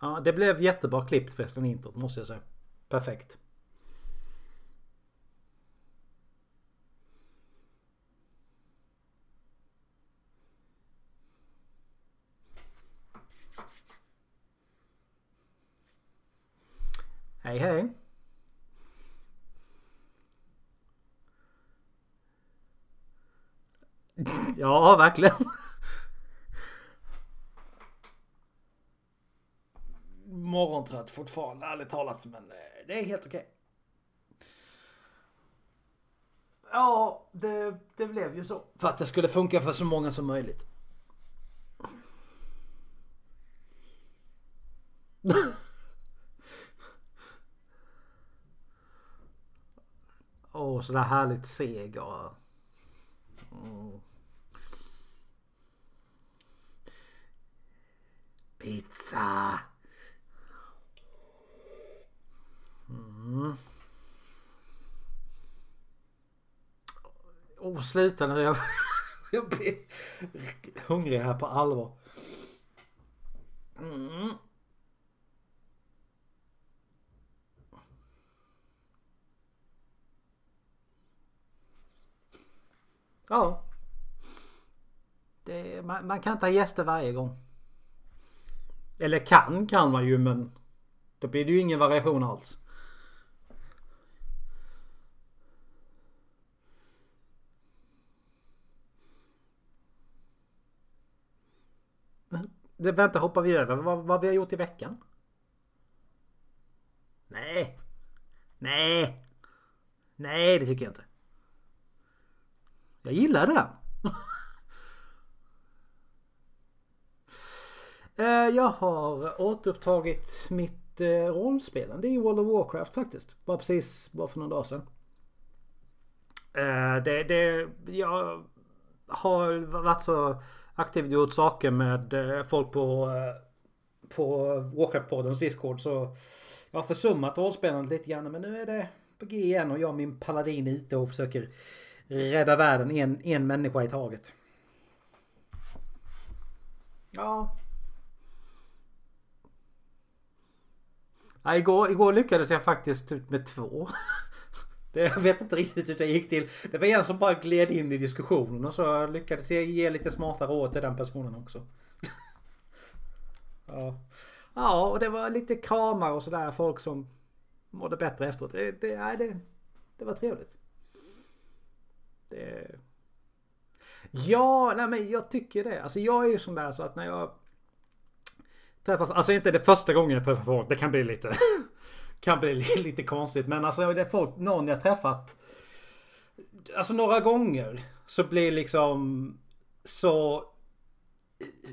Ja, det blev jättebra klippt förresten introt måste jag säga. Perfekt. Hej hej. Ja, verkligen. Morgontrött fortfarande, ärligt talat. Men eh, det är helt okej. Ja, det, det blev ju så. För att det skulle funka för så många som möjligt. Åh, oh, sådär härligt seger. Mm. Pizza. Mm. Oh, sluta nu. Jag, jag blir hungrig här på allvar. Mm. Ja. Det, man, man, kan inte ha gäster varje gång. Eller kan kan man ju men då blir det ju ingen variation alls. Det, vänta, hoppar vi över vad, vad vi har gjort i veckan? Nej. Nej. Nej, det tycker jag inte. Jag gillar den. Eh, jag har återupptagit mitt eh, rollspelande i World of Warcraft faktiskt. Bara precis, bara för några dagar sedan. Eh, det, det, jag har varit så aktivt gjort saker med eh, folk på, eh, på Warcraft-poddens Discord så jag har försummat rollspelandet lite grann men nu är det på G igen och jag och min paladin är ute och försöker rädda världen en, en människa i taget. Ja. ja igår, igår lyckades jag faktiskt ut med två. Det, jag vet inte riktigt hur det gick till. Det var en som bara gled in i diskussionen och så lyckades jag ge lite smarta råd till den personen också. ja. ja, och det var lite kramar och sådär. Folk som mådde bättre efteråt. Det, det, det, det var trevligt. Det... Ja, nej men jag tycker det. Alltså jag är ju sån där så att när jag träffar, alltså inte det första gången jag träffar folk, det kan bli lite, kan bli lite konstigt. Men alltså det är folk, någon jag träffat, alltså några gånger så blir liksom så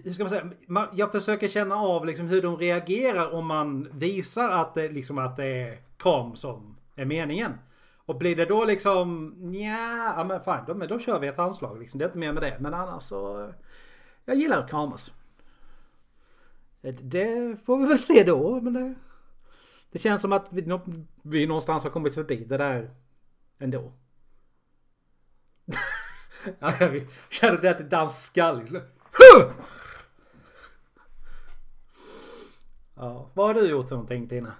hur ska man säga? Jag försöker känna av liksom hur de reagerar om man visar att det, liksom, att det är kram som är meningen. Och blir det då liksom Nja. ja men fan, då, då kör vi ett handslag liksom. Det är inte mer med det. Men annars så. Jag gillar att kramas. Det får vi väl se då. Men det, det känns som att vi, vi någonstans har kommit förbi det där ändå. ja, vi känner det till dansskall. Ja, vad har du gjort för någonting Tina?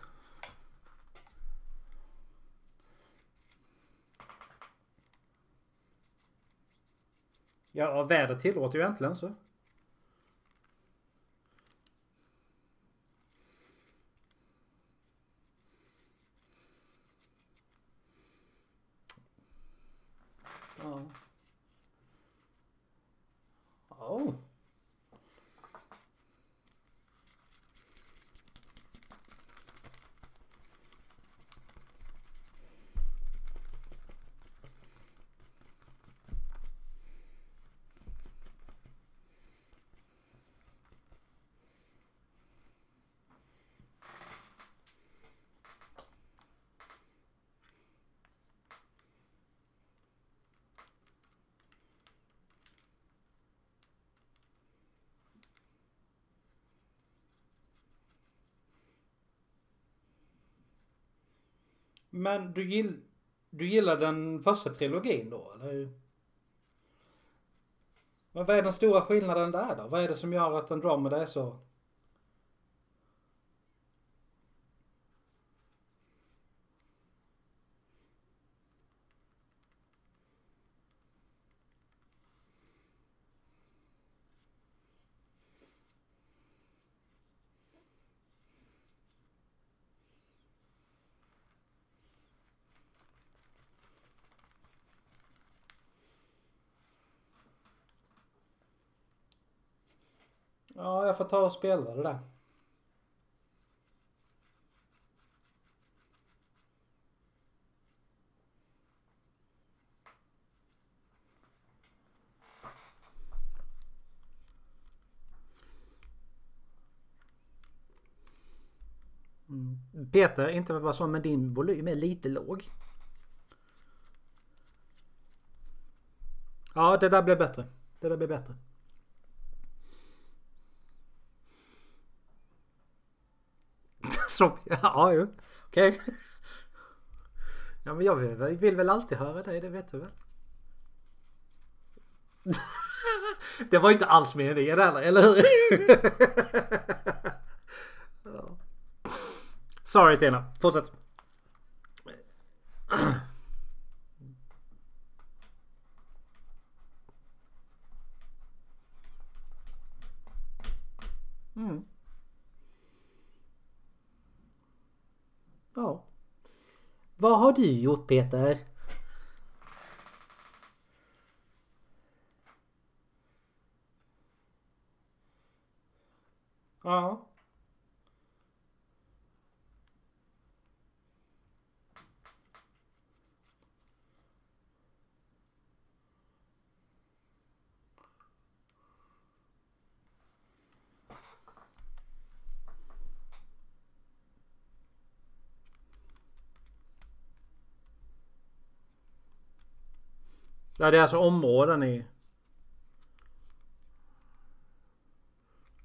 Ja, vädret tillåter ju äntligen så. Ja. Oh. Men du, gill, du gillar den första trilogin då eller? Men vad är den stora skillnaden där då? Vad är det som gör att Andromeda är så... jag får ta och spela det där. Peter, inte för att vara så men din volym är lite låg. Ja, det där blev bättre. Det där blev bättre. Så, ja, ju. Okej. Okay. Ja, men jag vill, vill väl alltid höra dig, det vet du väl? Det var inte alls meningen heller, eller hur? Sorry Tina, fortsätt. Mm. Ja. Vad har du gjort Peter? Ja. Ja, det är alltså områden i...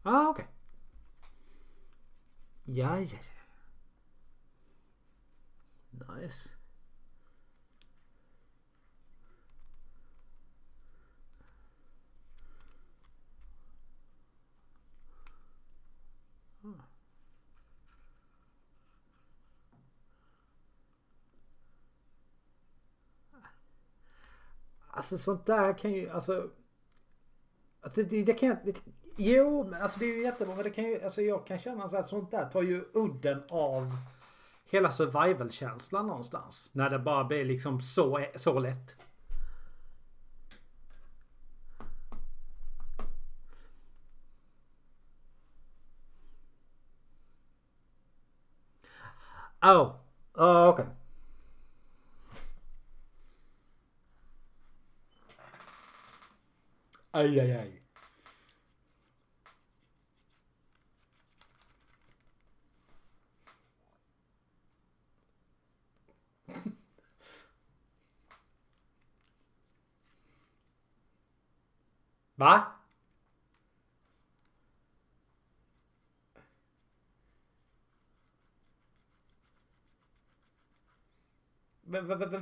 Ah, okej. Okay. Ja, ja, ja. Nice. Alltså sånt där kan ju alltså. Alltså det, det kan det, Jo, men alltså det är ju jättebra. Men det kan ju, alltså jag kan känna så att sånt där tar ju udden av hela survival-känslan någonstans. När det bara blir liksom så, så lätt. Oh, oh okej. Okay. Aj, aj, aj. Va?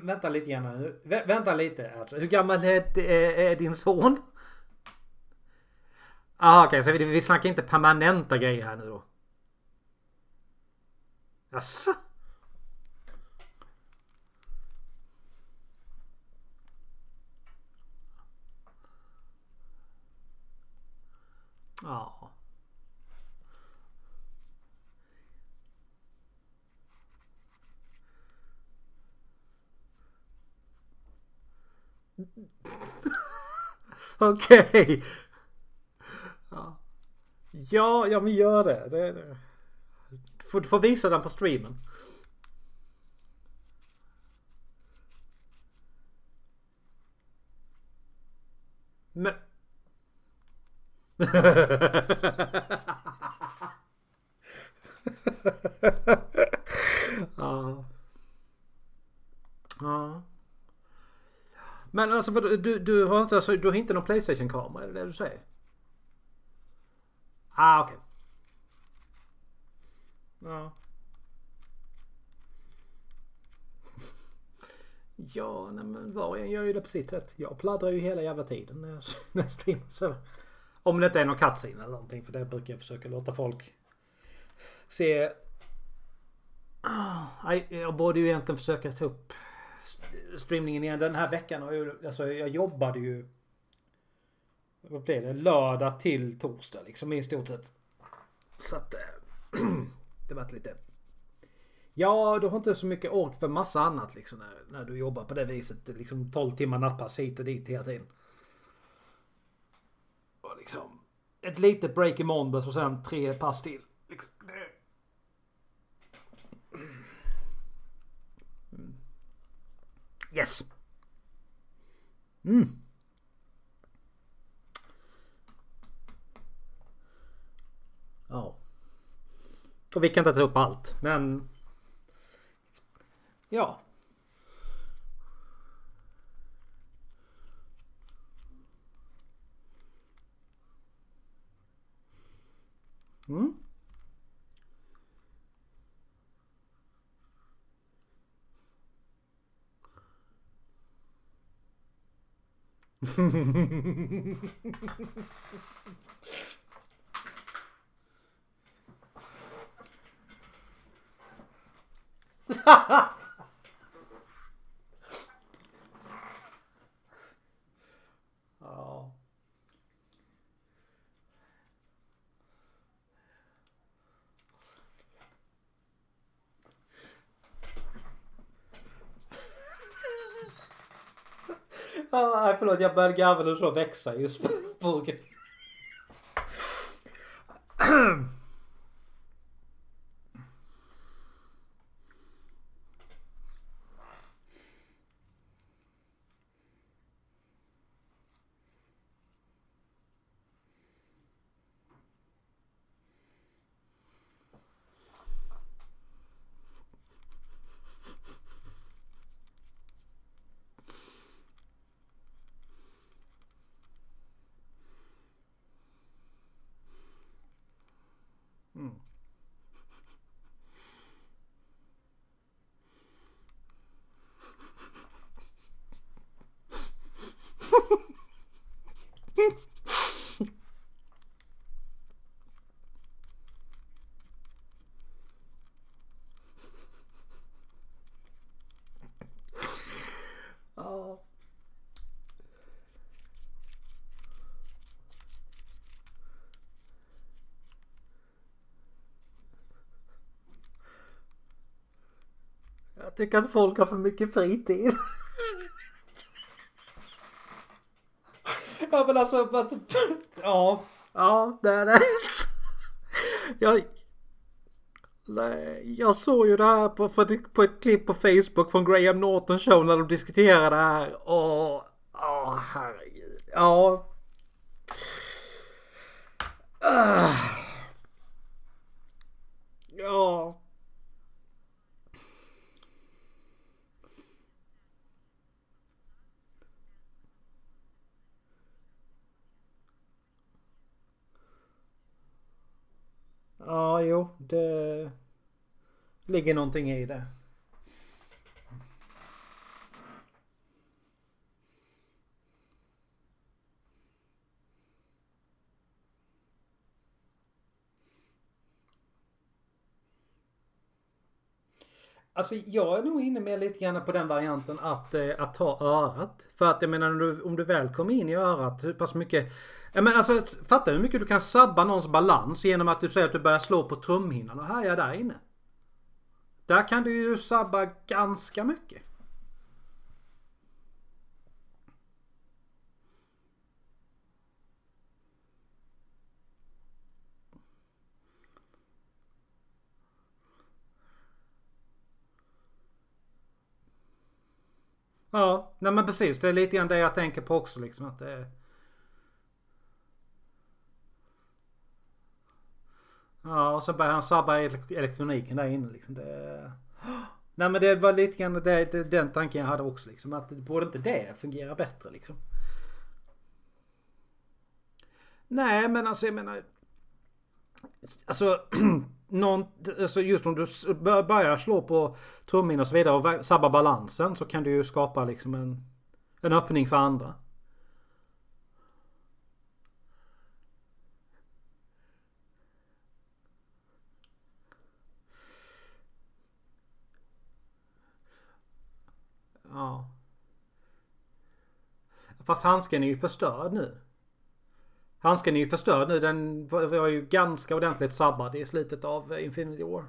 vänta lite grann nu. vänta lite alltså. Hur gammal är, är, är din son? Ah, okej, okay, så vi, vi snackar inte permanenta grejer här nu då? Jaså? Ja. Okej. Okay. Ja, ja men gör det. det, det. Du får, får visa den på streamen. Men... ja. Ja. Men alltså du, du har inte, alltså, du har inte någon Playstation-kamera? Är det det du säger? Ah, okej. Okay. Ja. Ja, nej, men var och en gör ju det på sitt sätt. Jag pladdrar ju hela jävla tiden när jag, när jag streamar. Så. Om det inte är någon cutscene eller någonting. För det brukar jag försöka låta folk se. Ah, jag borde ju egentligen försöka ta upp streamningen igen. Den här veckan har jag, alltså jag jobbade ju vad blir det? Lördag till torsdag liksom i stort sett. Så att eh, det vart lite... Ja, du har inte så mycket ork för massa annat liksom när, när du jobbar på det viset. Liksom 12 timmar nattpass hit och dit hela tiden. Och liksom... ett litet break i måndags och sen tre pass till. Liksom. Mm. Yes. Mm. Ja. Och vi kan inte ta upp allt, men... Ja. Mm. ja. Ah, förlåt, jag började garva Du så växa just på burken. Ja. Jag tycker att folk har för mycket fritid. ja men alltså. att- Ja. Ja det är det. Jag. Nej, jag såg ju det här på, på ett- klipp på Facebook från Graham Norton show när de diskuterade det här. Och... Åh herregud. Ja. Ah. Ja. Ja, jo, det ligger någonting i det. Alltså jag är nog inne med lite grann på den varianten att, eh, att ta örat. För att jag menar om du, om du väl kommer in i örat hur pass mycket... Ja, men alltså fatta hur mycket du kan sabba någons balans genom att du säger att du börjar slå på trumhinnan och härja där inne. Där kan du ju sabba ganska mycket. Ja, nej men precis. Det är lite grann det jag tänker på också liksom att det är... Ja, och så börjar han sabba elektroniken där inne liksom. Det... Nej men det var lite grann det, det, den tanken jag hade också liksom. Att borde inte det fungera bättre liksom? Nej men alltså jag menar... Alltså, någon, alltså just om du börjar slå på trumhinnan och så vidare och sabbar balansen så kan du ju skapa liksom en, en öppning för andra. Ja. Fast handsken är ju förstörd nu. Handsken är ju förstörd nu. Den var ju ganska ordentligt sabbad i slutet av eh, Infinity War.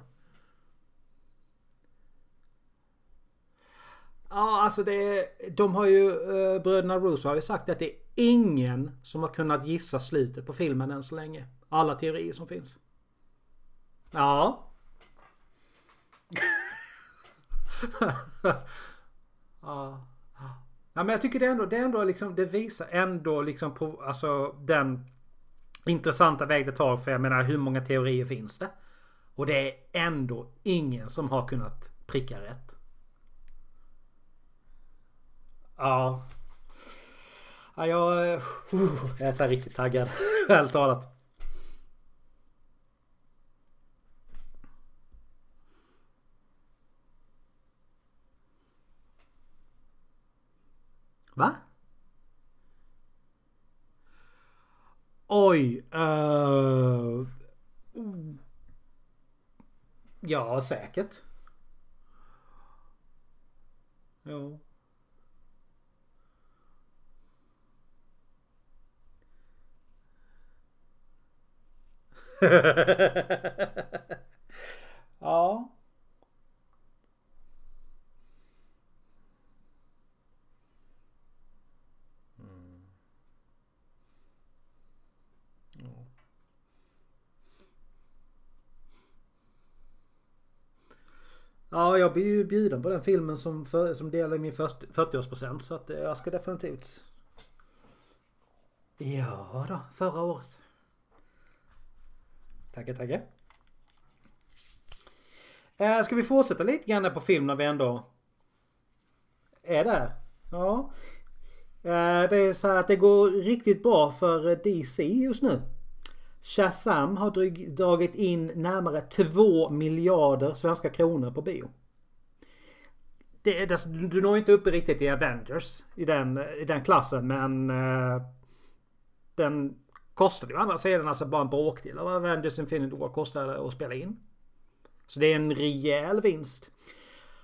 Ja, alltså det är, De har ju, Eh, bröderna Russo har ju sagt att det är ingen som har kunnat gissa slutet på filmen än så länge. Alla teorier som finns. Ja. ja. Ja, men jag tycker det ändå, det ändå liksom, det visar ändå liksom på, alltså den intressanta väg det tar. För jag menar, hur många teorier finns det? Och det är ändå ingen som har kunnat pricka rätt. Ja. Ja, jag, uh, jag är så riktigt taggad. Helt talat. Va? Oj. Uh... Ja, säkert. Jo. ja. Ja, jag blir ju bjuden på den filmen som, för, som delar i min 40-årspresent. Så att eh, jag ska definitivt... Ja då, förra året. Tackar, tackar. Eh, ska vi fortsätta lite grann på film när vi ändå är där? Ja. Eh, det är så här att det går riktigt bra för DC just nu. Shazam har dragit in närmare 2 miljarder svenska kronor på bio. Det, det, du når inte upp riktigt i Avengers i den, i den klassen men uh, den kostade ju andra sidan alltså bara en bråkdel av Avengers Infinity War kostade att spela in. Så det är en rejäl vinst.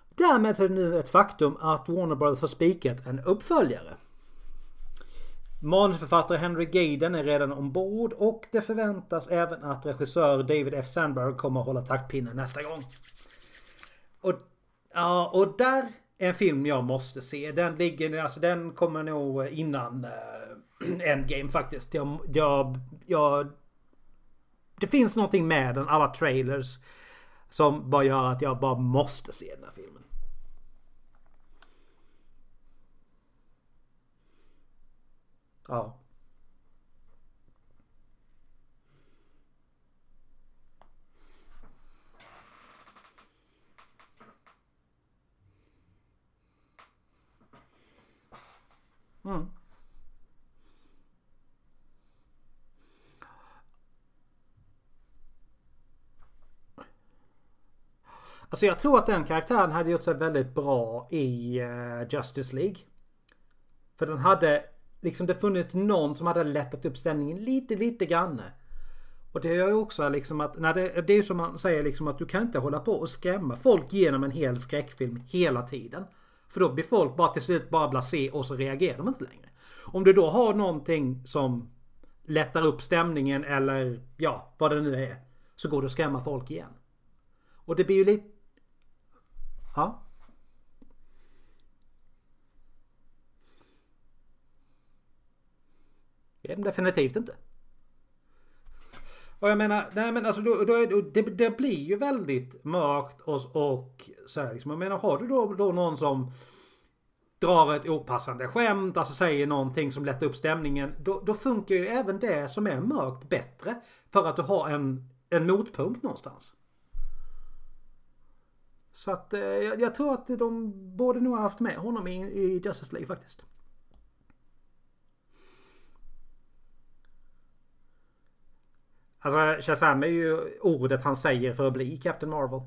Därmed är det nu ett faktum att Warner Brothers har spikat en uppföljare. Manusförfattare Henry Gaden är redan ombord och det förväntas även att regissör David F. Sandberg kommer att hålla taktpinnen nästa gång. Och, ja, och där är en film jag måste se. Den ligger, alltså den kommer nog innan äh, Endgame faktiskt. Jag, jag, jag, det finns någonting med den, alla trailers. Som bara gör att jag bara måste se den här filmen. Ja. Mm. Alltså jag tror att den karaktären hade gjort sig väldigt bra i eh, Justice League. För den hade liksom det funnits någon som hade lättat upp stämningen lite, lite grann. Och det gör ju också liksom att, när det, det är ju som man säger liksom att du kan inte hålla på och skrämma folk genom en hel skräckfilm hela tiden. För då blir folk bara till slut bara blasé och så reagerar de inte längre. Om du då har någonting som lättar upp stämningen eller ja, vad det nu är. Så går det att skrämma folk igen. Och det blir ju lite... Ja. Definitivt inte. Och jag menar, nej men alltså då, då, det, det blir ju väldigt mörkt och, och så här, liksom. Jag menar, har du då, då någon som drar ett opassande skämt, alltså säger någonting som lättar upp stämningen. Då, då funkar ju även det som är mörkt bättre. För att du har en, en motpunkt någonstans. Så att eh, jag, jag, tror att de borde nog ha haft med honom i, i Justice League faktiskt. Alltså Shazam är ju ordet han säger för att bli Captain Marvel.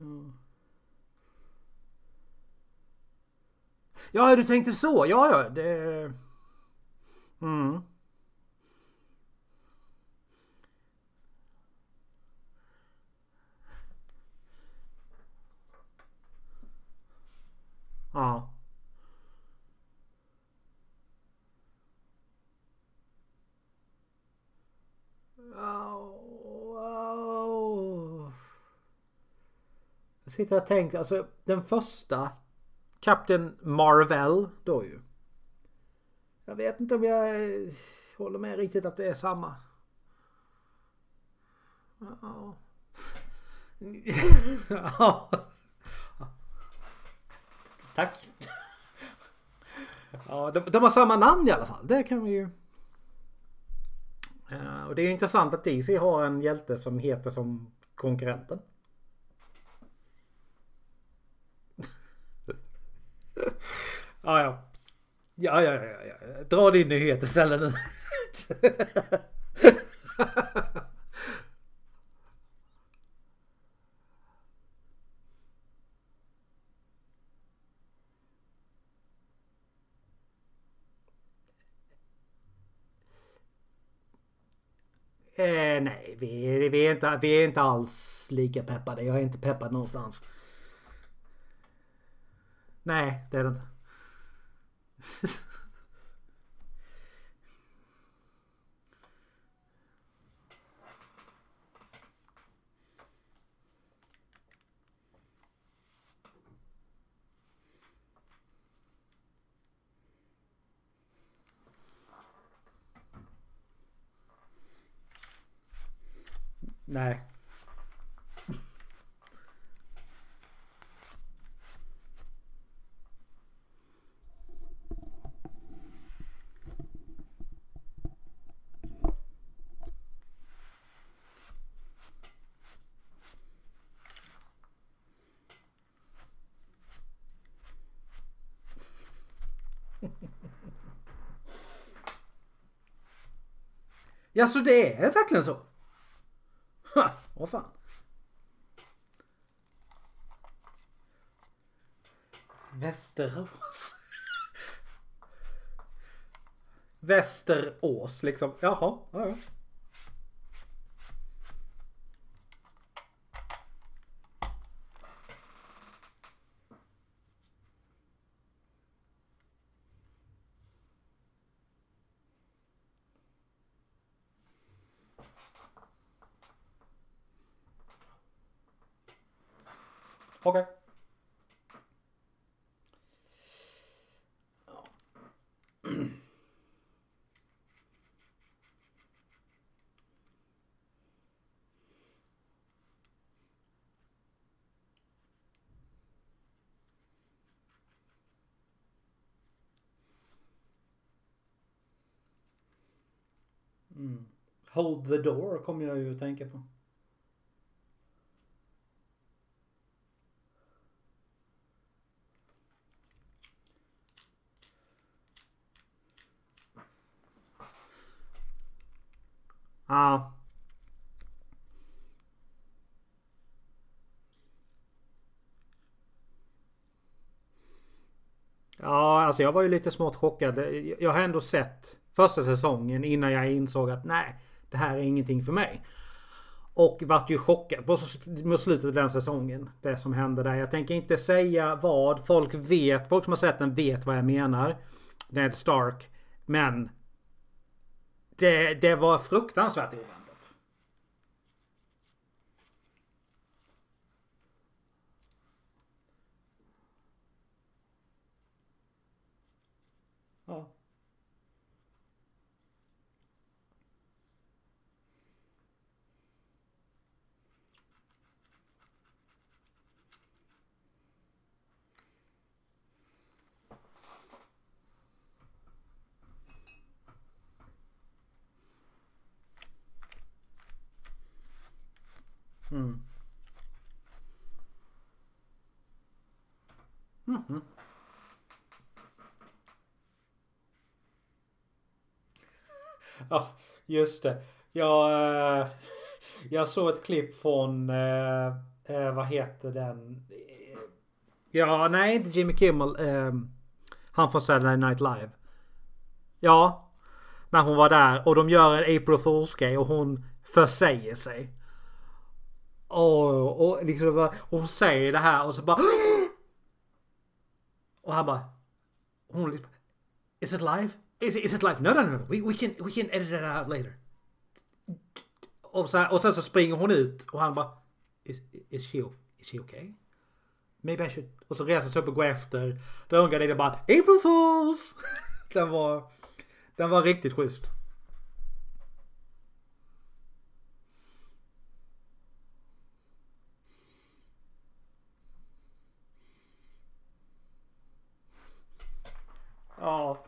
Mm. Ja, du tänkte så. Ja, ja. Det... Mm. Ja. Jag sitter och tänker, alltså den första Captain Marvel då ju. Jag vet inte om jag eh, håller med riktigt att det är samma. Ja. ja. Tack. Ja, de, de har samma namn i alla fall. Det kan vi ju... Eh, och det är intressant att DC har en hjälte som heter som konkurrenten. Ah, ja, ja. Ja, ja, ja, ja. Dra din nyhet istället nu. Eh, nej, vi, vi, är inte, vi är inte alls lika peppade. Jag är inte peppad någonstans. Nej, det är det inte. Nej. Ja, så det är verkligen så? Vad fan. Västerås. Västerås liksom. Jaha. Ja, ja. Okej. Okay. Mm. Hold the door kommer jag ju att tänka på. Ja. Ja, alltså jag var ju lite smått chockad. Jag har ändå sett första säsongen innan jag insåg att nej, det här är ingenting för mig. Och vart ju chockad på slutet av den säsongen. Det som hände där. Jag tänker inte säga vad. Folk vet. Folk som har sett den vet vad jag menar. Ned Stark. Men det, det var fruktansvärt oväntat. Ja. Mm. Mm -hmm. Ja, just det. Jag, eh, jag såg ett klipp från, eh, eh, vad heter den? Ja, nej inte Jimmy Kimmel. Ehm, han från Saturday Night Live. Ja, när hon var där och de gör en April Fools grej och hon försäger sig. Och, och liksom bara, och hon säger det här och så bara Och han bara Hon liksom Is it live? Is it, is it live? No, no, no, no. We, we, can, we can edit it out later. Och, så här, och sen så springer hon ut och han bara Is, is, she, is she okay? maybe I should. Och så reser sig upp och går efter. Då ungar det bara April Fools! den var, den var riktigt schysst. Ja. Ja.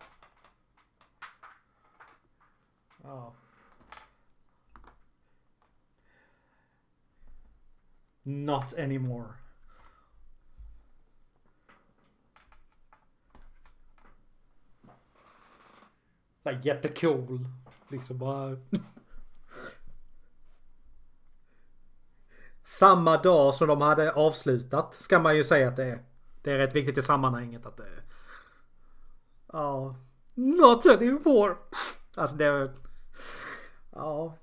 Not anymore. Så här jättecool. Liksom bara. Samma dag som de hade avslutat ska man ju säga att det är. Det är rätt viktigt i sammanhanget att det är. Ja. Not anymore. Alltså det... Ja.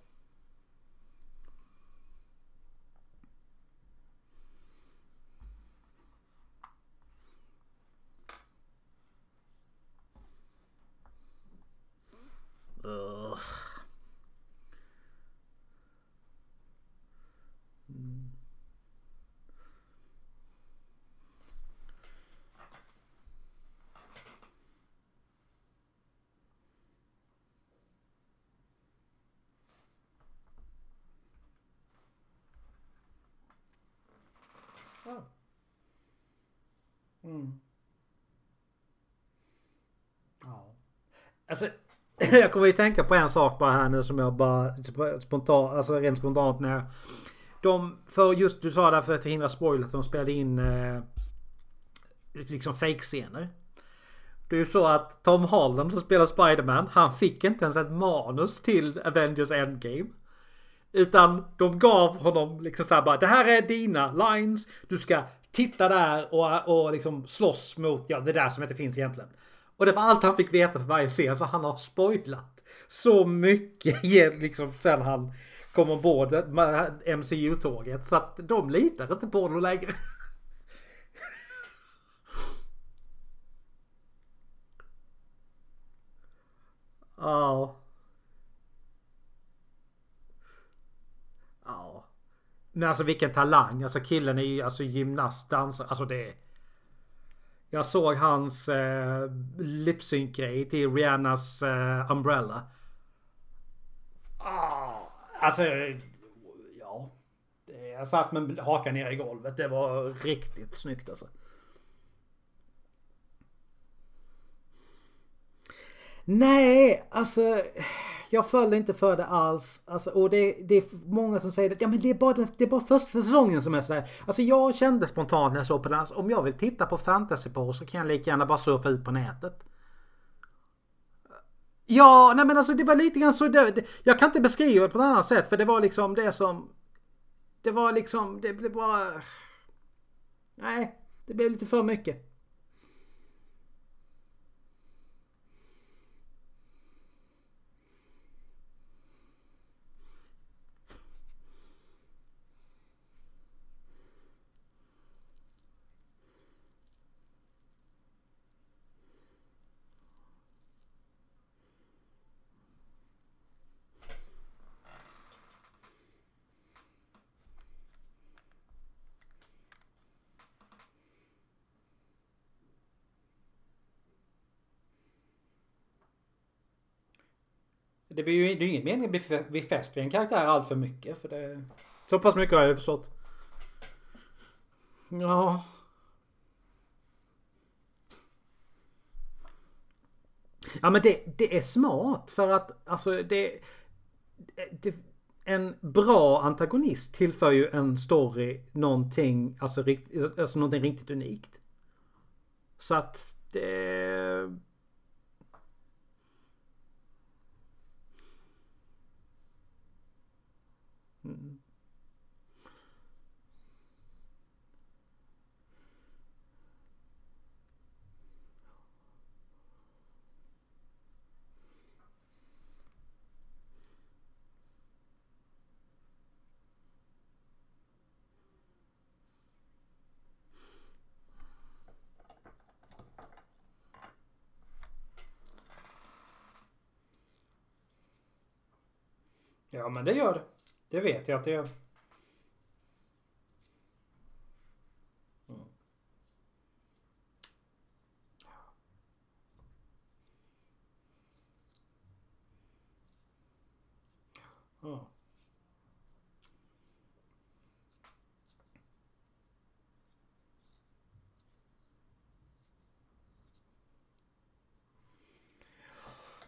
Ugh. Mm. Ja. Mm. Ja. Alltså, jag kommer ju tänka på en sak bara här nu som jag bara spontant, alltså rent spontant när jag... De, för just du sa där för att förhindra spoiler. de spelade in eh, liksom fake-scener. Det är ju så att Tom Holland som spelar Spiderman, han fick inte ens ett manus till Avengers Endgame. Utan de gav honom liksom såhär bara det här är dina lines. Du ska titta där och, och liksom slåss mot, ja det där som inte finns egentligen. Och det var allt han fick veta för varje scen för han har spoilat så mycket liksom sen han kom ombord med MCU-tåget. Så att de litar inte på honom längre. Ja. Ja. Men alltså vilken talang. Alltså killen är ju alltså gymnast, dansare. Alltså det är... Jag såg hans eh, lipsync-grej till Rihannas eh, Umbrella. Ah, alltså, ja. Jag satt med hakan ner i golvet. Det var riktigt snyggt alltså. Nej, alltså. Jag föll inte för det alls. Alltså, och det, det är många som säger att ja, men det, är bara, det är bara första säsongen som är sådär. Alltså jag kände spontant när jag såg på den. Alltså, om jag vill titta på fantasy på så kan jag lika gärna bara surfa ut på nätet. Ja, nej men alltså det var lite grann så. Det, det, jag kan inte beskriva det på ett annat sätt för det var liksom det som... Det var liksom, det blev bara... Nej, det blev lite för mycket. Blir ju det är ingen mening att bli fäst vid en karaktär allt för mycket. För det, så pass mycket har jag ju förstått. Ja. Ja men det, det är smart för att alltså det, det en bra antagonist tillför ju en story någonting, alltså, rikt, alltså någonting riktigt unikt. Så att det... Mm. Ja men det gör det. Det vet jag att det gör. Ja.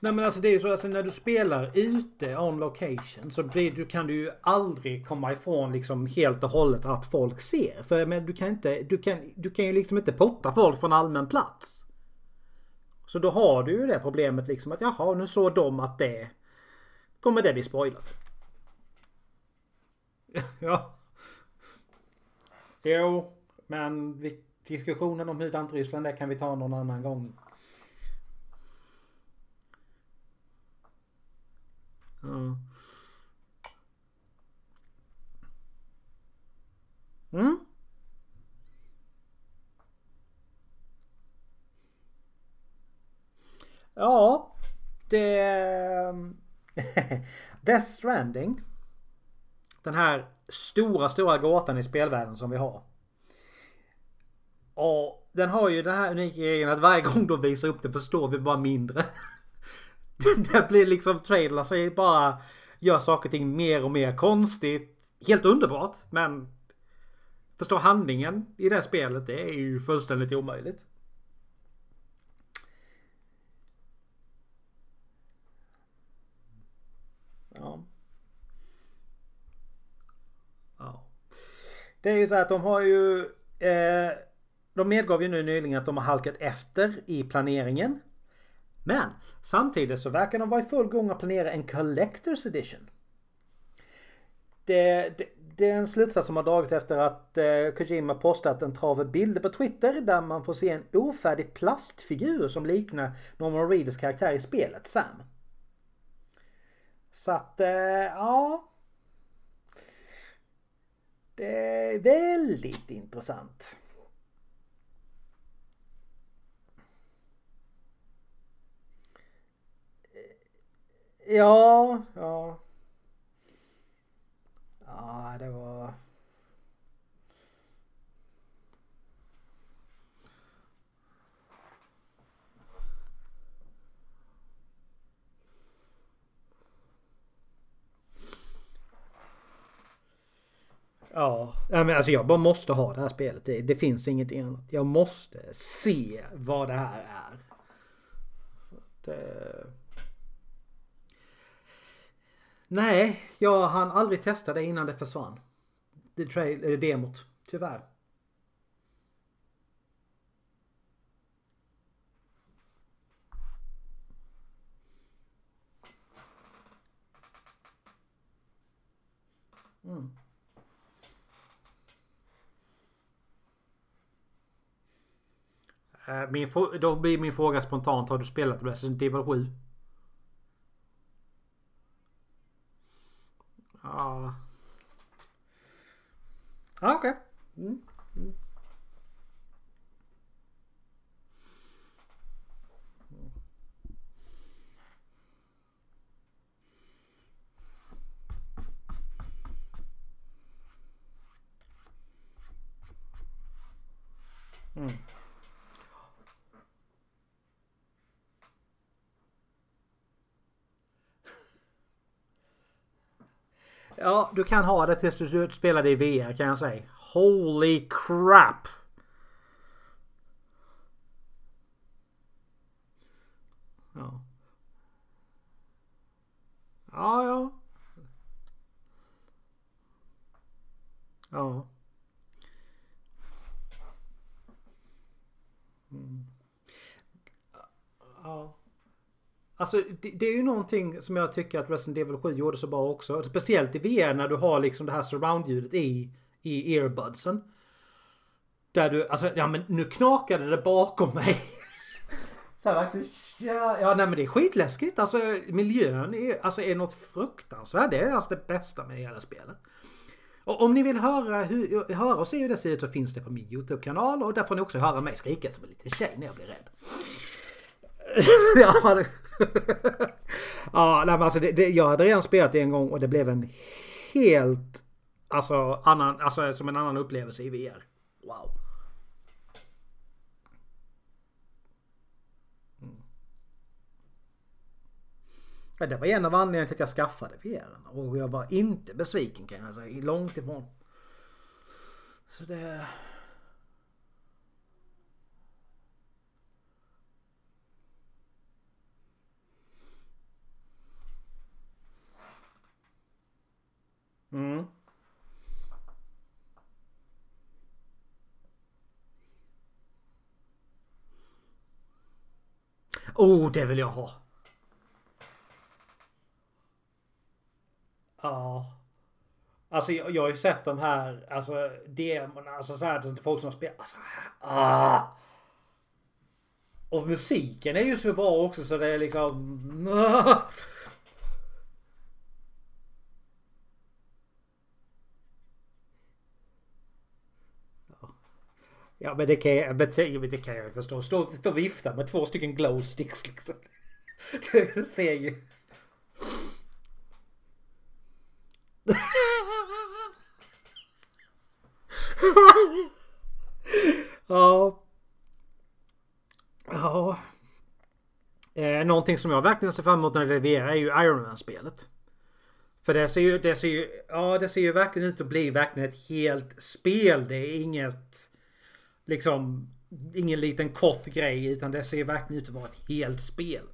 Nej men alltså det är ju så alltså när du spelar ute on location så blir, du, kan du ju aldrig komma ifrån liksom helt och hållet att folk ser. För men du kan inte, du kan, du kan ju liksom inte potta folk från allmän plats. Så då har du ju det problemet liksom att jaha nu såg de att det kommer det bli spoilat. ja. Jo, men vi, diskussionen om hur Ryssland är kan vi ta någon annan gång. Ja. Mm. Ja, det... Ehm, Death Stranding. Den här stora, stora gåtan i spelvärlden som vi har. Och den har ju den här unika grejen att varje gång de visar upp det förstår vi bara mindre. det blir liksom trailern så bara gör saker och ting mer och mer konstigt. Helt underbart men förstå handlingen i det spelet det är ju fullständigt omöjligt. Ja. Ja. Det är ju så att de har ju... Eh, de medgav ju nu nyligen att de har halkat efter i planeringen. Men samtidigt så verkar de vara i full gång att planera en Collectors Edition. Det, det, det är en slutsats som har dragits efter att eh, Kojima postat en trave bilder på Twitter där man får se en ofärdig plastfigur som liknar Norman Reedus karaktär i spelet, Sam. Så att, eh, ja. Det är väldigt intressant. Eh, ja, ja. Ja, det var... Ja, men alltså jag bara måste ha det här spelet. Det, det finns inget annat. Jag måste se vad det här är. Det... Nej, jag hann aldrig testa det innan det försvann. Det trail, eller demot. Tyvärr. Mm. Eh, min, då blir min fråga spontant. Har du spelat Resident Evil 7? Ja. Ja, okej. Okay. Mm. Mm. Ja, du kan ha det tills du spelar det i VR kan jag säga. Holy crap! Ja. Ja, ja. Ja. Mm. Ja. Alltså det, det, är ju någonting som jag tycker att Resident Evil 7 gjorde så bra också. Speciellt i VR när du har liksom det här surround-ljudet i, i earbudsen. Där du, alltså ja men nu knakade det bakom mig. så här, verkligen, ja, ja nej men det är skitläskigt. Alltså miljön är, alltså, är något fruktansvärt. Det är alltså det bästa med hela spelet. Och om ni vill höra, hur, höra och se hur det ser ut så finns det på min YouTube-kanal. Och där får ni också höra mig skrika som en liten tjej när jag blir rädd. ja, ja, nej, men alltså det, det, jag hade redan spelat det en gång och det blev en helt alltså, annan, alltså som en annan upplevelse i VR. Wow. Mm. Ja, det var en av anledningarna till att jag skaffade VR. Och jag var inte besviken kan jag säga. Långt ifrån. Så det... Mm. Oh, det vill jag ha. Ja. Alltså jag, jag har ju sett de här, alltså demon, alltså så här, det är folk som har spelat, alltså, ah. Och musiken är ju så bra också så det är liksom... Ja men det kan jag, men det kan jag förstå. Stå, stå och vifta med två stycken glow sticks liksom. Det ser ju... ja. Ja. Eh, någonting som jag verkligen ser fram emot när det levererar är ju Iron Man-spelet. För det ser ju, det ser ju, ja det ser ju verkligen ut att bli verkligen ett helt spel. Det är inget liksom ingen liten kort grej utan det ser verkligen ut att vara ett helt spel.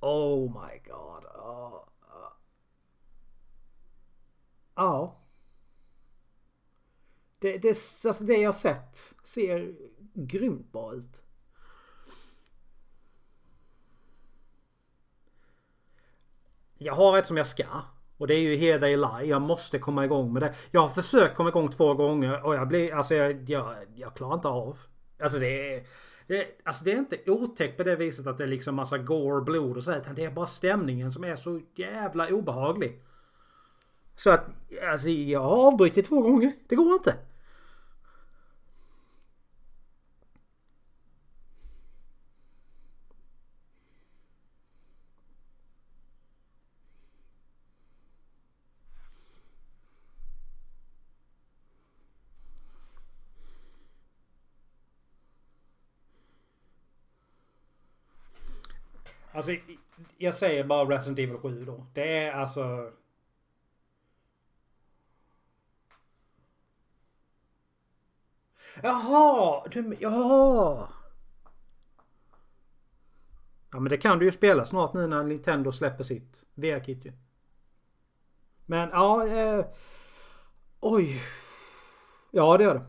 Oh my god. Ah, ah. Ja. Oh. Oh. Det, det, alltså det jag sett ser grymt bra ut. Jag har ett som jag ska. Och det är ju Here They Lie. Jag måste komma igång med det. Jag har försökt komma igång två gånger och jag blir... Alltså jag, jag, jag klarar inte av. Alltså det är... Det, alltså det är inte otäckt på det viset att det är liksom massa gore, blod och sådär. utan det är bara stämningen som är så jävla obehaglig. Så att, alltså jag har avbrutit två gånger. Det går inte. Alltså, jag säger bara Resident Evil 7 då. Det är alltså... Jaha! Du, jaha! Ja men det kan du ju spela snart nu när Nintendo släpper sitt VR-kit ju. Men ja... Eh, oj. Ja det gör det.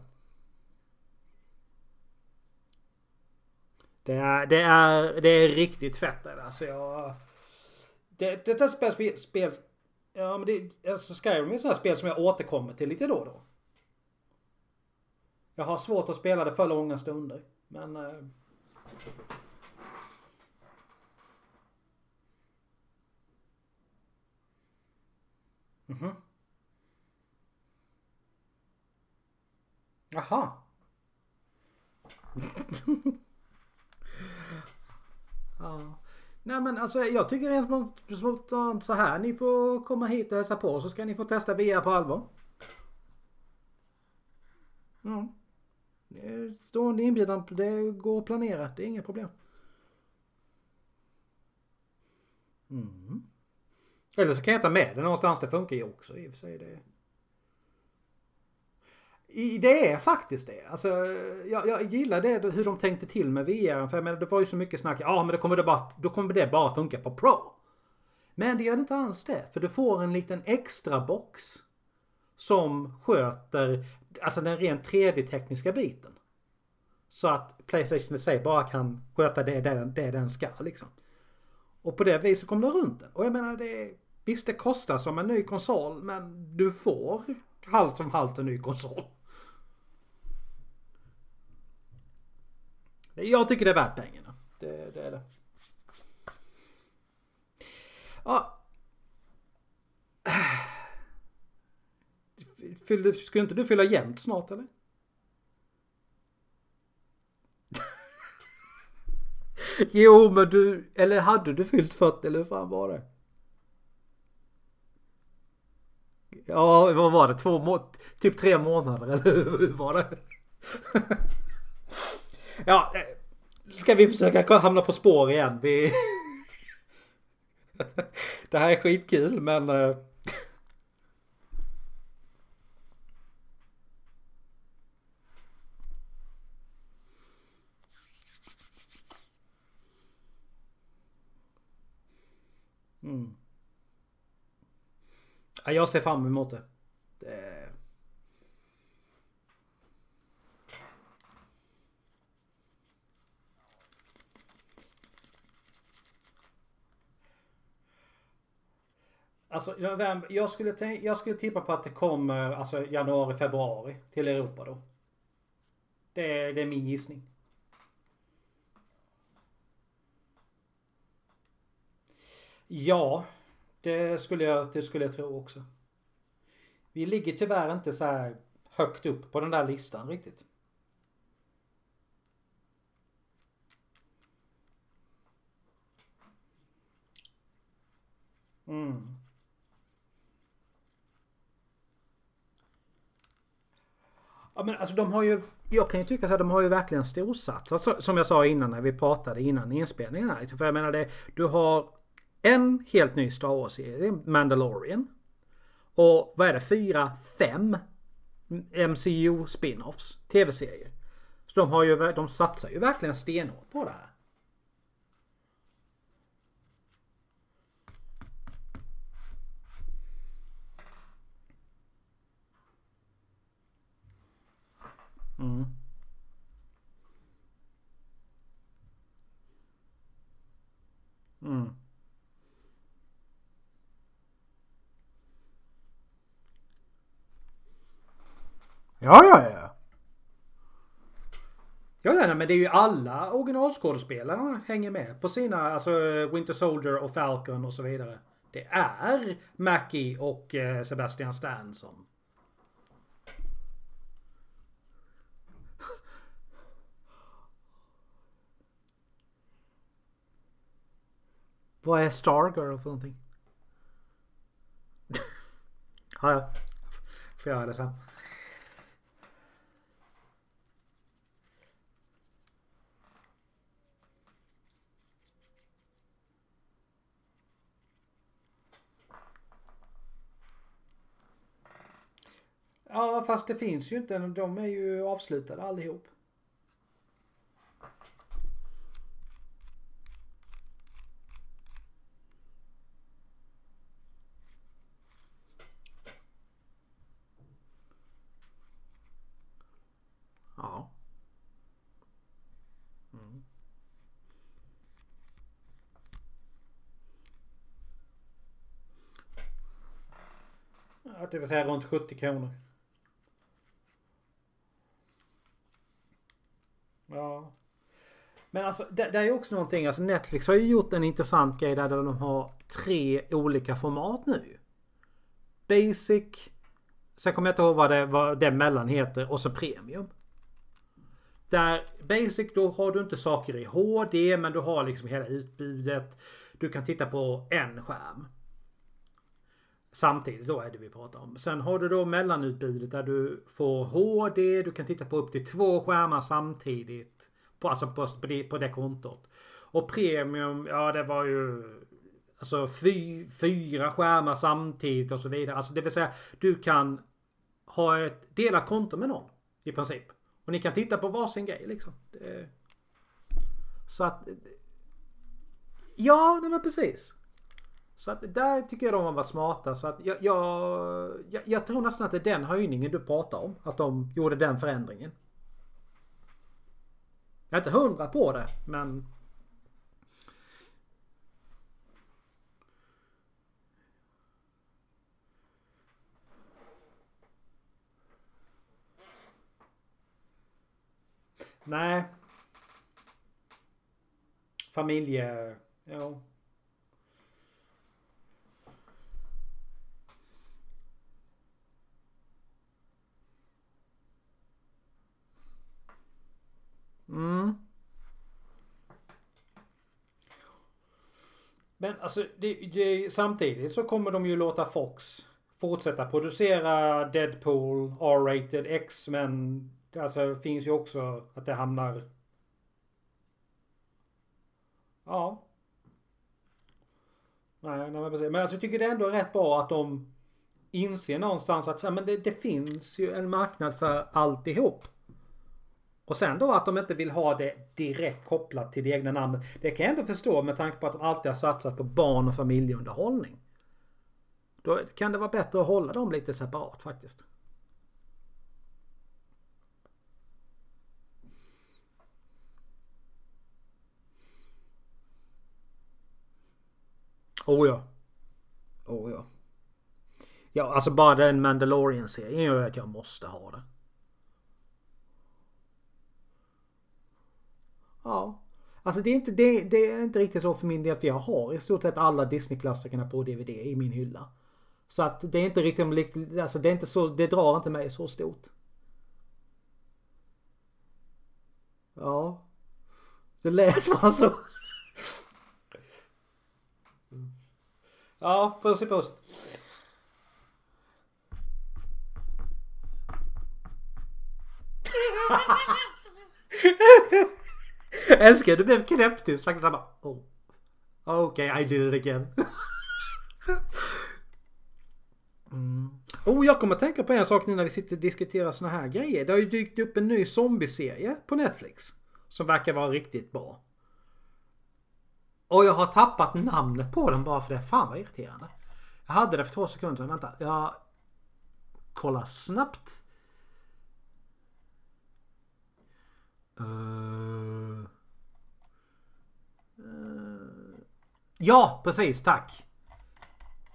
Det är, det är, det är riktigt fett alltså jag... Det, detta spel, spel... Ja men det... Alltså Skyrim är ett sånt här spel som jag återkommer till lite då och då. Jag har svårt att spela det för långa stunder. Men... Eh, mhm. Mm Jaha. Ja. Nej men alltså jag tycker rent spontant så här. Ni får komma hit och hälsa på så ska ni få testa VR på allvar. Ja. Stående inbjudan, det går att planera. Det är inga problem. Mm. Eller så kan jag ta med det någonstans. Det funkar ju också i och för sig. Det. Det är faktiskt det. Alltså, jag, jag gillar det hur de tänkte till med VR. För jag menar, det var ju så mycket snack. Ja, men då kommer det bara, då kommer det bara funka på Pro. Men det gör det inte alls det. För du får en liten extra box. Som sköter alltså den rent 3D-tekniska biten. Så att Playstation i sig bara kan sköta det, det, det den ska liksom. Och på det viset kommer du runt den. Och jag menar det... Visst det kostar som en ny konsol men du får halvt som halvt en ny konsol. Jag tycker det är värt pengarna. Det, det är det. Ja. Fyllde, skulle inte du fylla jämnt snart eller? jo men du, eller hade du fyllt 40 eller hur fan var det? Ja, vad var det? Två må typ tre månader eller hur var det? Ja, eh, ska vi försöka hamna på spår igen? Vi... det här är skitkul men... Eh, mm. Ja, jag ser fram emot det... Alltså november, jag skulle, tänka, jag skulle tippa på att det kommer alltså januari, februari till Europa då. Det är, det är min gissning. Ja, det skulle jag, det skulle jag tro också. Vi ligger tyvärr inte så här högt upp på den där listan riktigt. Mm. Ja men alltså de har ju Jag kan ju tycka så att de har ju verkligen storsatsat alltså, Som jag sa innan när vi pratade innan inspelningen här. Liksom. För jag menar det Du har en helt ny Star Wars-serie, Mandalorian. Och vad är det? Fyra, fem MCU spin-offs. Tv-serier. Så de har ju, de satsar ju verkligen stenhårt på det här. Mm. Mm. Ja, ja, ja. Ja, ja, men det är ju alla originalskådespelare hänger med på sina, alltså Winter Soldier och Falcon och så vidare. Det är Mackie och eh, Sebastian Stan som... Vad är Stargirl för någonting? ja, ja. Får göra det sen. Ja, fast det finns ju inte. De är ju avslutade allihop. Ja. Mm. Ja, det vill säga runt 70 kronor. Ja. Men alltså det, det är ju också någonting. Alltså Netflix har ju gjort en intressant grej där de har tre olika format nu. Basic. Sen kommer jag inte ihåg vad det, vad det mellan heter. Och så Premium. Där Basic då har du inte saker i HD men du har liksom hela utbudet. Du kan titta på en skärm. Samtidigt då är det vi pratar om. Sen har du då mellanutbudet där du får HD. Du kan titta på upp till två skärmar samtidigt. På, alltså på, på, det, på det kontot. Och premium, ja det var ju... Alltså fy, fyra skärmar samtidigt och så vidare. Alltså det vill säga du kan ha ett delat konto med någon. I princip. Och ni kan titta på varsin grej liksom. Så att... Ja, nej men precis. Så att där tycker jag de har varit smarta. Så att jag, jag, jag, jag tror nästan att det är den höjningen du pratar om. Att de gjorde den förändringen. Jag är inte hundra på det, men... Nej. Familje... Ja. Mm. Men alltså det, det, samtidigt så kommer de ju låta Fox fortsätta producera Deadpool, R-rated, X-Men. Alltså det finns ju också att det hamnar... Ja. Nej, nej men precis. Men alltså, jag tycker det är ändå rätt bra att de inser någonstans att ja, men det, det finns ju en marknad för alltihop. Och sen då att de inte vill ha det direkt kopplat till det egna namnet. Det kan jag ändå förstå med tanke på att de alltid har satsat på barn och familjeunderhållning. Då kan det vara bättre att hålla dem lite separat faktiskt. Oh ja. Oh ja. Ja, alltså bara den Mandalorian-serien gör att jag måste ha det. Ja. Alltså det är, inte, det, det, är inte riktigt så för min del för jag har i stort sett alla Disney-klassikerna på DVD i min hylla. Så att det är inte riktigt, alltså det är inte så, det drar inte mig så stort. Ja. Det lät bara så. Ja, puss i puss. Älskar du blev knäpptyst faktiskt. Han bara, oh. Okej, okay, I did it again. Mm. Oh, jag kommer att tänka på en sak nu när vi sitter och diskuterar såna här grejer. Det har ju dykt upp en ny zombieserie på Netflix. Som verkar vara riktigt bra. Och jag har tappat namnet på den bara för det. Fan vad irriterande. Jag hade det för två sekunder. Vänta. Jag kollar snabbt. Uh... Eh, ja, precis. Tack.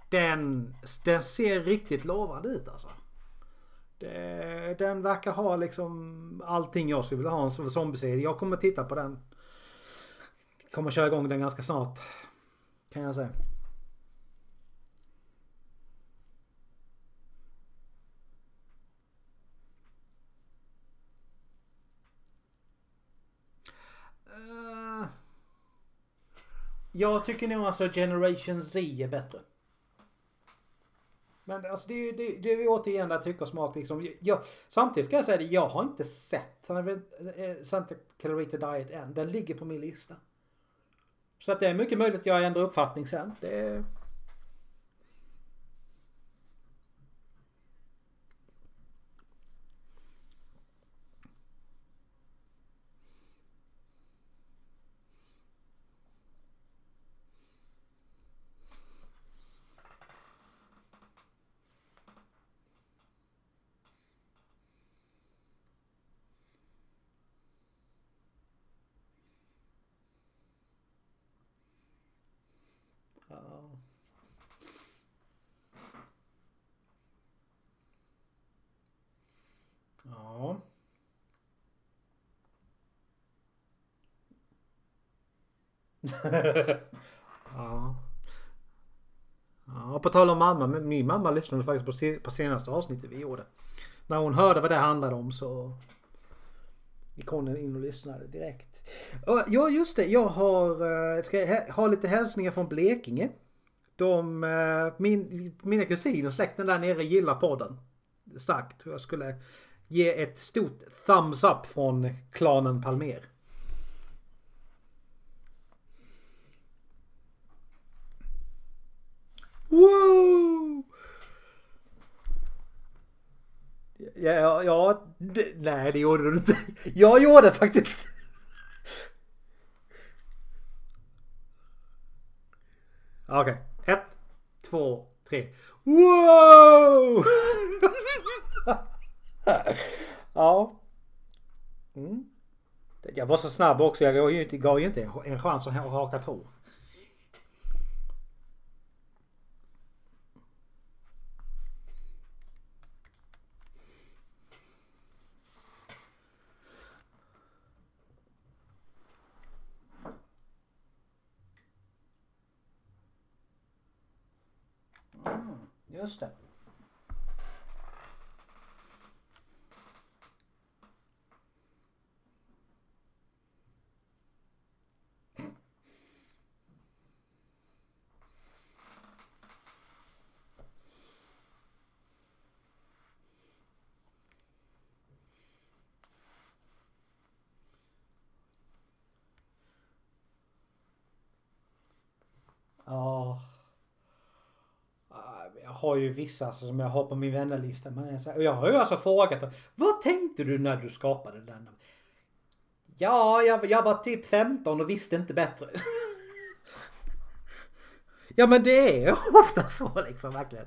Den, den ser riktigt lovande ut alltså. Det, den verkar ha liksom allting jag skulle vilja ha en zombie-serie. Jag kommer titta på den Kommer köra igång den ganska snart. Kan jag säga. Jag tycker nog alltså Generation Z är bättre. Men alltså det är ju det, det är återigen där tycke och smak liksom. Jag, samtidigt ska jag säga det, jag har inte sett eh, Santa Clarita Diet än. Den ligger på min lista. Så att det är mycket möjligt att jag ändrar uppfattning sen. Det är... ja. Ja, på tal om mamma. Min mamma lyssnade faktiskt på, senaste avsnittet vi gjorde. När hon hörde vad det handlade om så gick hon in och lyssnade direkt. Ja just det, jag har, eh, ska ha lite hälsningar från Blekinge. De, eh, min, mina kusiner, släkten där nere gillar podden. Starkt. Jag skulle ge ett stort thumbs up från klanen Palmer. Wow! Ja, ja det, nej det gjorde du inte. Jag gjorde faktiskt. Okej, okay. ett, två, tre. Wow! ja. Mm. Jag var så snabb också. Jag gav ju inte, gav ju inte en chans att haka på. Just det. Ja har ju vissa alltså som jag har på min vännerlista. Men jag, så här, och jag har ju alltså frågat dem, Vad tänkte du när du skapade den? Ja, jag, jag var typ 15 och visste inte bättre. ja men det är ofta så liksom verkligen.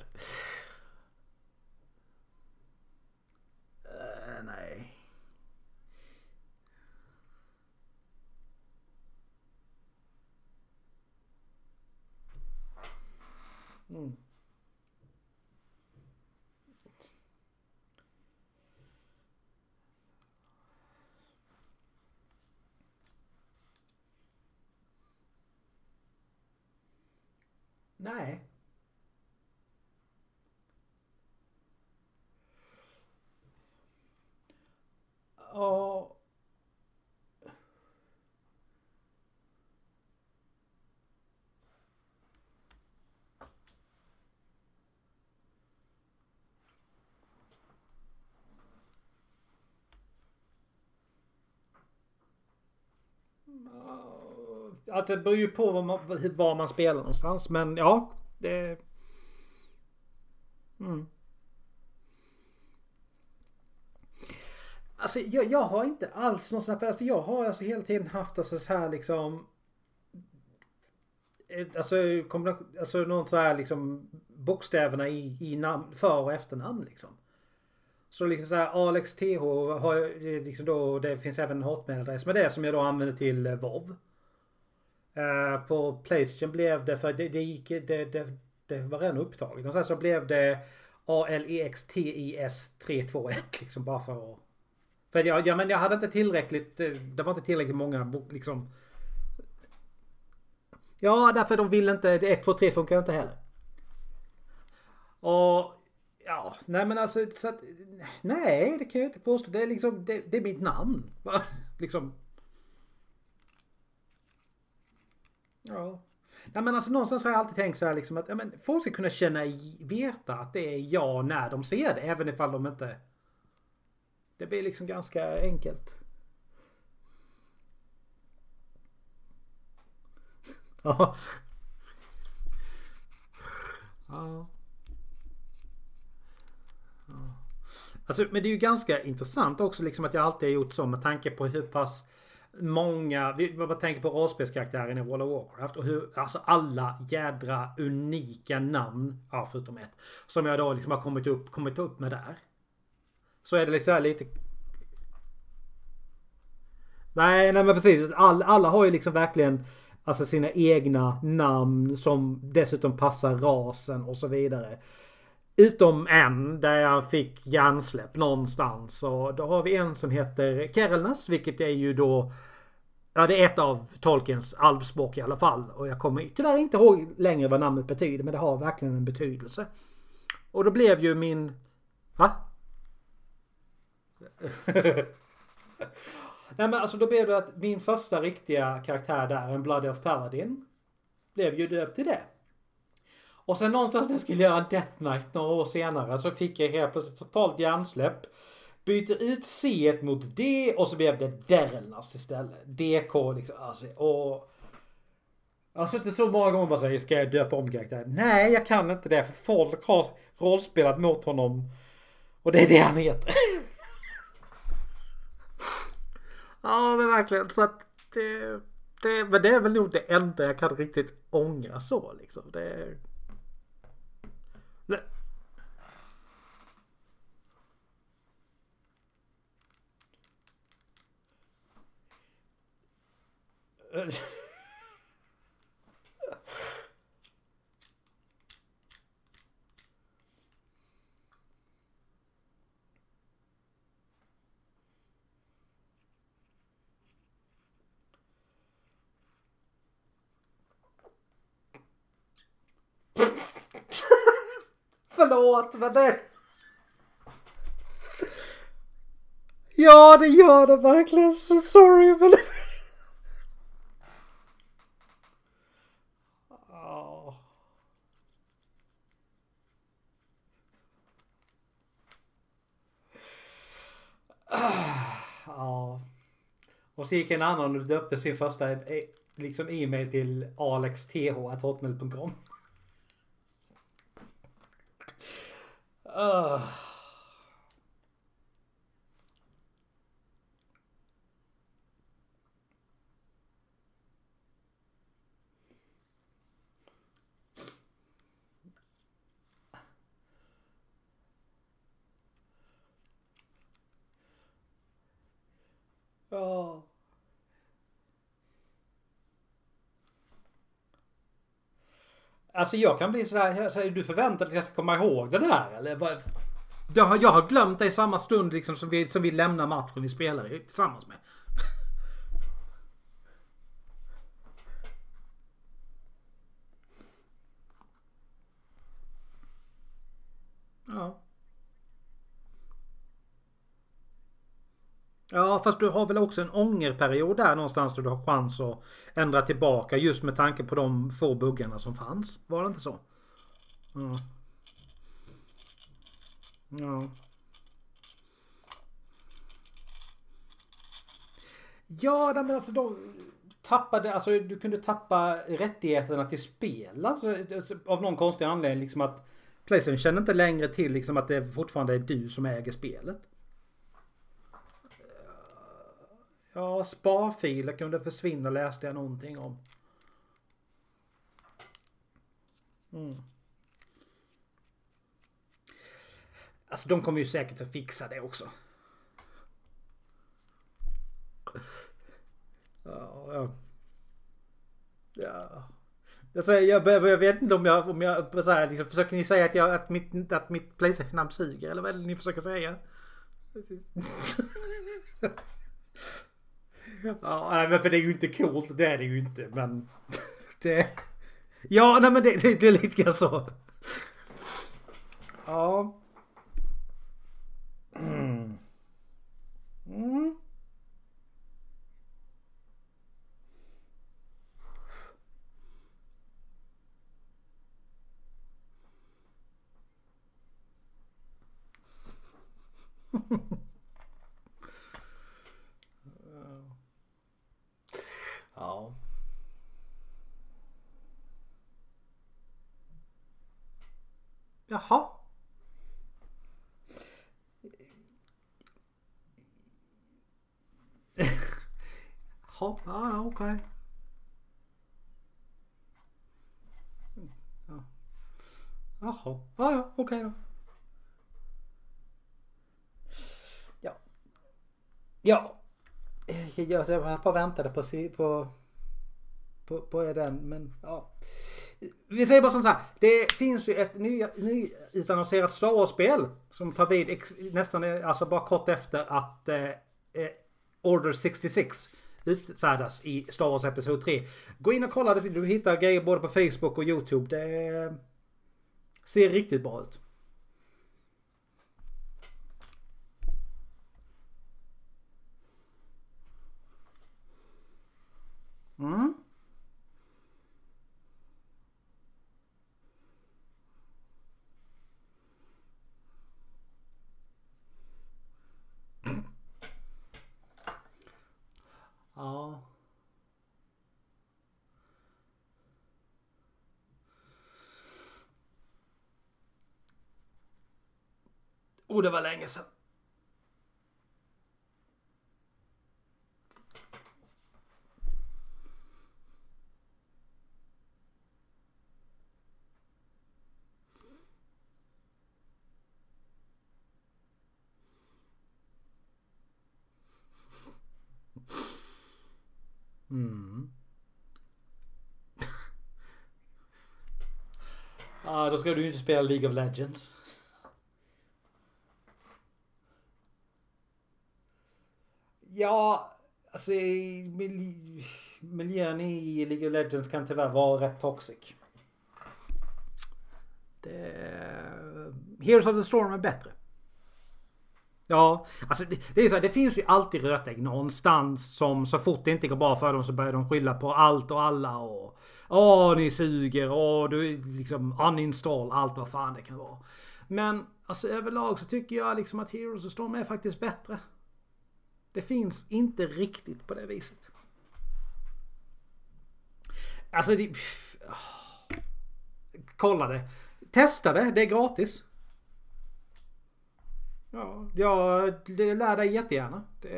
Nej. Eh. Att det beror ju på var man, var man spelar någonstans. Men ja, det... Mm. Alltså jag, jag har inte alls någon sån här... Alltså, jag har alltså hela tiden haft alltså så här liksom... Eh, alltså, alltså någon så här liksom bokstäverna i, i namn, för och efternamn liksom. Så liksom så här Alex TH har eh, liksom då, det finns även en hotmail-adress med det som jag då använder till eh, VOV. Uh, på Playstation blev det, för det, det gick, det, det, det var redan upptaget. Och sen så blev det A-L-E-X-T-I-S 321 liksom bara för att... För jag, ja, men jag hade inte tillräckligt, eh, det var inte tillräckligt många liksom... Ja, därför de vill inte, 1, 2, 3 funkar inte heller. Och Ja, nej men alltså så att, Nej, det kan jag inte påstå. Det är liksom, det, det är mitt namn. liksom. Ja. Nej men alltså någonstans har jag alltid tänkt så här liksom att ja, men, folk ska kunna känna, veta att det är jag när de ser det. Även ifall de inte... Det blir liksom ganska enkelt. Ja. Ja. Alltså, men det är ju ganska intressant också liksom att jag alltid har gjort så med tanke på hur pass många, vi bara tänker på rollspelskaraktären i World of Warcraft och hur, alltså alla jädra unika namn, ja förutom ett, som jag då liksom har kommit upp, kommit upp med där. Så är det liksom lite... Nej, nej men precis. All, alla har ju liksom verkligen Alltså sina egna namn som dessutom passar rasen och så vidare. Utom en där jag fick hjärnsläpp någonstans. Och då har vi en som heter Kerelnas, vilket är ju då... Ja, det är ett av Tolkiens alvspråk i alla fall. Och jag kommer tyvärr inte ihåg längre vad namnet betyder, men det har verkligen en betydelse. Och då blev ju min... Va? Nej men alltså då blev det att min första riktiga karaktär där, en Bloody of Paladin, blev ju döpt till det. Och sen någonstans när jag skulle göra Death Knight några år senare så fick jag helt plötsligt totalt hjärnsläpp. Byter ut C mot D och så blev det Derelnas istället. DK liksom. Alltså, och... Jag har suttit så många gånger och bara säger ska jag döpa om karaktären? Nej, jag kan inte det för folk har rollspelat mot honom. Och det är det han heter. ja, men verkligen. Så att det, det, men det är väl nog det enda jag kan riktigt ångra så liksom. Det, Nej. Förlåt men det... Ja det gör det verkligen. Så sorry men... Ja. Och så gick en annan och döpte sin första e- liksom e-mail till alexth.hotmail.com. Uh. Ja. Alltså jag kan bli sådär, du förväntar dig att jag ska komma ihåg det där eller? Jag har, jag har glömt det i samma stund liksom som vi, som vi lämnar matchen vi spelar i tillsammans med. Ja. Ja, fast du har väl också en ångerperiod där någonstans då du har chans att ändra tillbaka just med tanke på de få buggarna som fanns. Var det inte så? Ja. Ja. Ja, men alltså de tappade, alltså du kunde tappa rättigheterna till spel. Alltså, alltså, av någon konstig anledning liksom att Playstation känner inte längre till liksom att det fortfarande är du som äger spelet. Ja, sparfiler kunde försvinna läste jag någonting om. Mm. Alltså de kommer ju säkert att fixa det också. Ja, ja. ja. Alltså, jag, jag, vet inte om jag, om jag så här, liksom, försöker ni säga att, jag, att mitt, att mitt Playstation-namn suger? Eller vad är det ni försöker säga? Ja, men för det är ju inte coolt. Det är det ju inte. Men det... Ja, nej men det, det, det är lite grann så. Ja. Mm. Mm. Ja. Jaha. Ja okej. Okay. Ja. Jaha, ja ja okej. Ja. Ja. Eh, jag, jag bara väntade på, på, på, på den. Men ja. Vi säger bara som så här. Det finns ju ett nyutannonserat ny Star Wars-spel. Som tar vid ex, nästan eh, alltså bara kort efter att eh, eh Order 66 utfärdas i Star Wars Episod 3. Gå in och kolla. Du hittar grejer både på Facebook och YouTube. Det ser riktigt bra ut. Mm. Ja. Oh, det var länge sedan. Mm. ah, då ska du ju inte spela League of Legends. Ja, alltså miljön i League of Legends kan tyvärr vara rätt toxic. Det... Heroes of the Storm är bättre. Ja, alltså det, det är så här, det finns ju alltid rötägg någonstans som så fort det inte går bra för dem så börjar de skylla på allt och alla och Åh, ni suger, och du liksom uninstall, allt vad fan det kan vara. Men alltså överlag så tycker jag liksom att Heroes of the Storm är faktiskt bättre. Det finns inte riktigt på det viset. Alltså det... Pff, kolla det. Testa det, det är gratis. Ja, jag lär dig jättegärna. Det,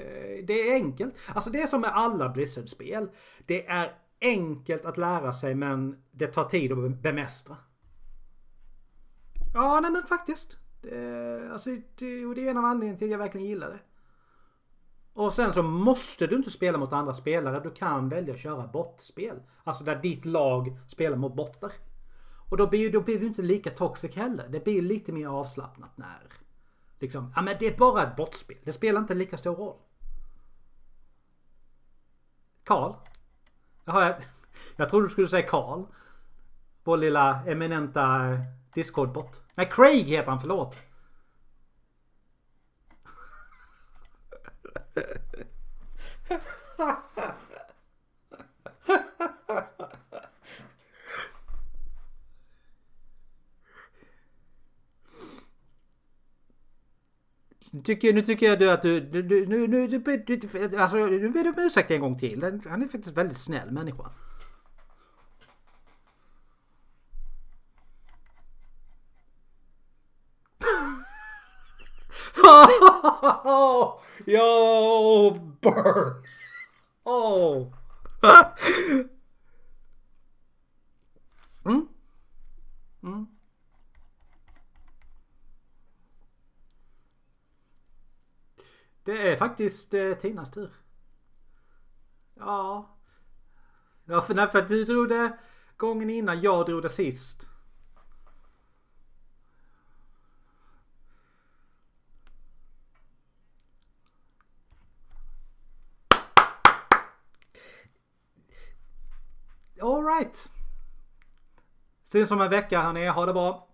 det är enkelt. Alltså det är som med alla Blizzard-spel. Det är enkelt att lära sig men det tar tid att bemästra. Ja, nej men faktiskt. Det, alltså, det, det är en av anledningarna till att jag verkligen gillar det. Och sen så måste du inte spela mot andra spelare. Du kan välja att köra bottspel. Alltså där ditt lag spelar mot bottar. Och då blir, då blir du inte lika toxic heller. Det blir lite mer avslappnat när... Liksom, ja men det är bara ett bottspel. Det spelar inte lika stor roll. Karl? Jaha, jag, jag trodde du skulle säga Karl. Vår lilla eminenta Discord-bot. Nej, Craig heter han, förlåt. Nu tycker, nu tycker jag du att du... du, du nu, nu, du, du, alltså, nu ber du om ursäkt en gång till. Han är faktiskt väldigt snäll människa. Yo, burn! Oh. mm? Mm? Det är faktiskt eh, Tinas tur. Ja. Ja, för, nej, för att du drog det gången innan. Jag drog det sist. Alright. Syns om en vecka hörni. Ha det bra.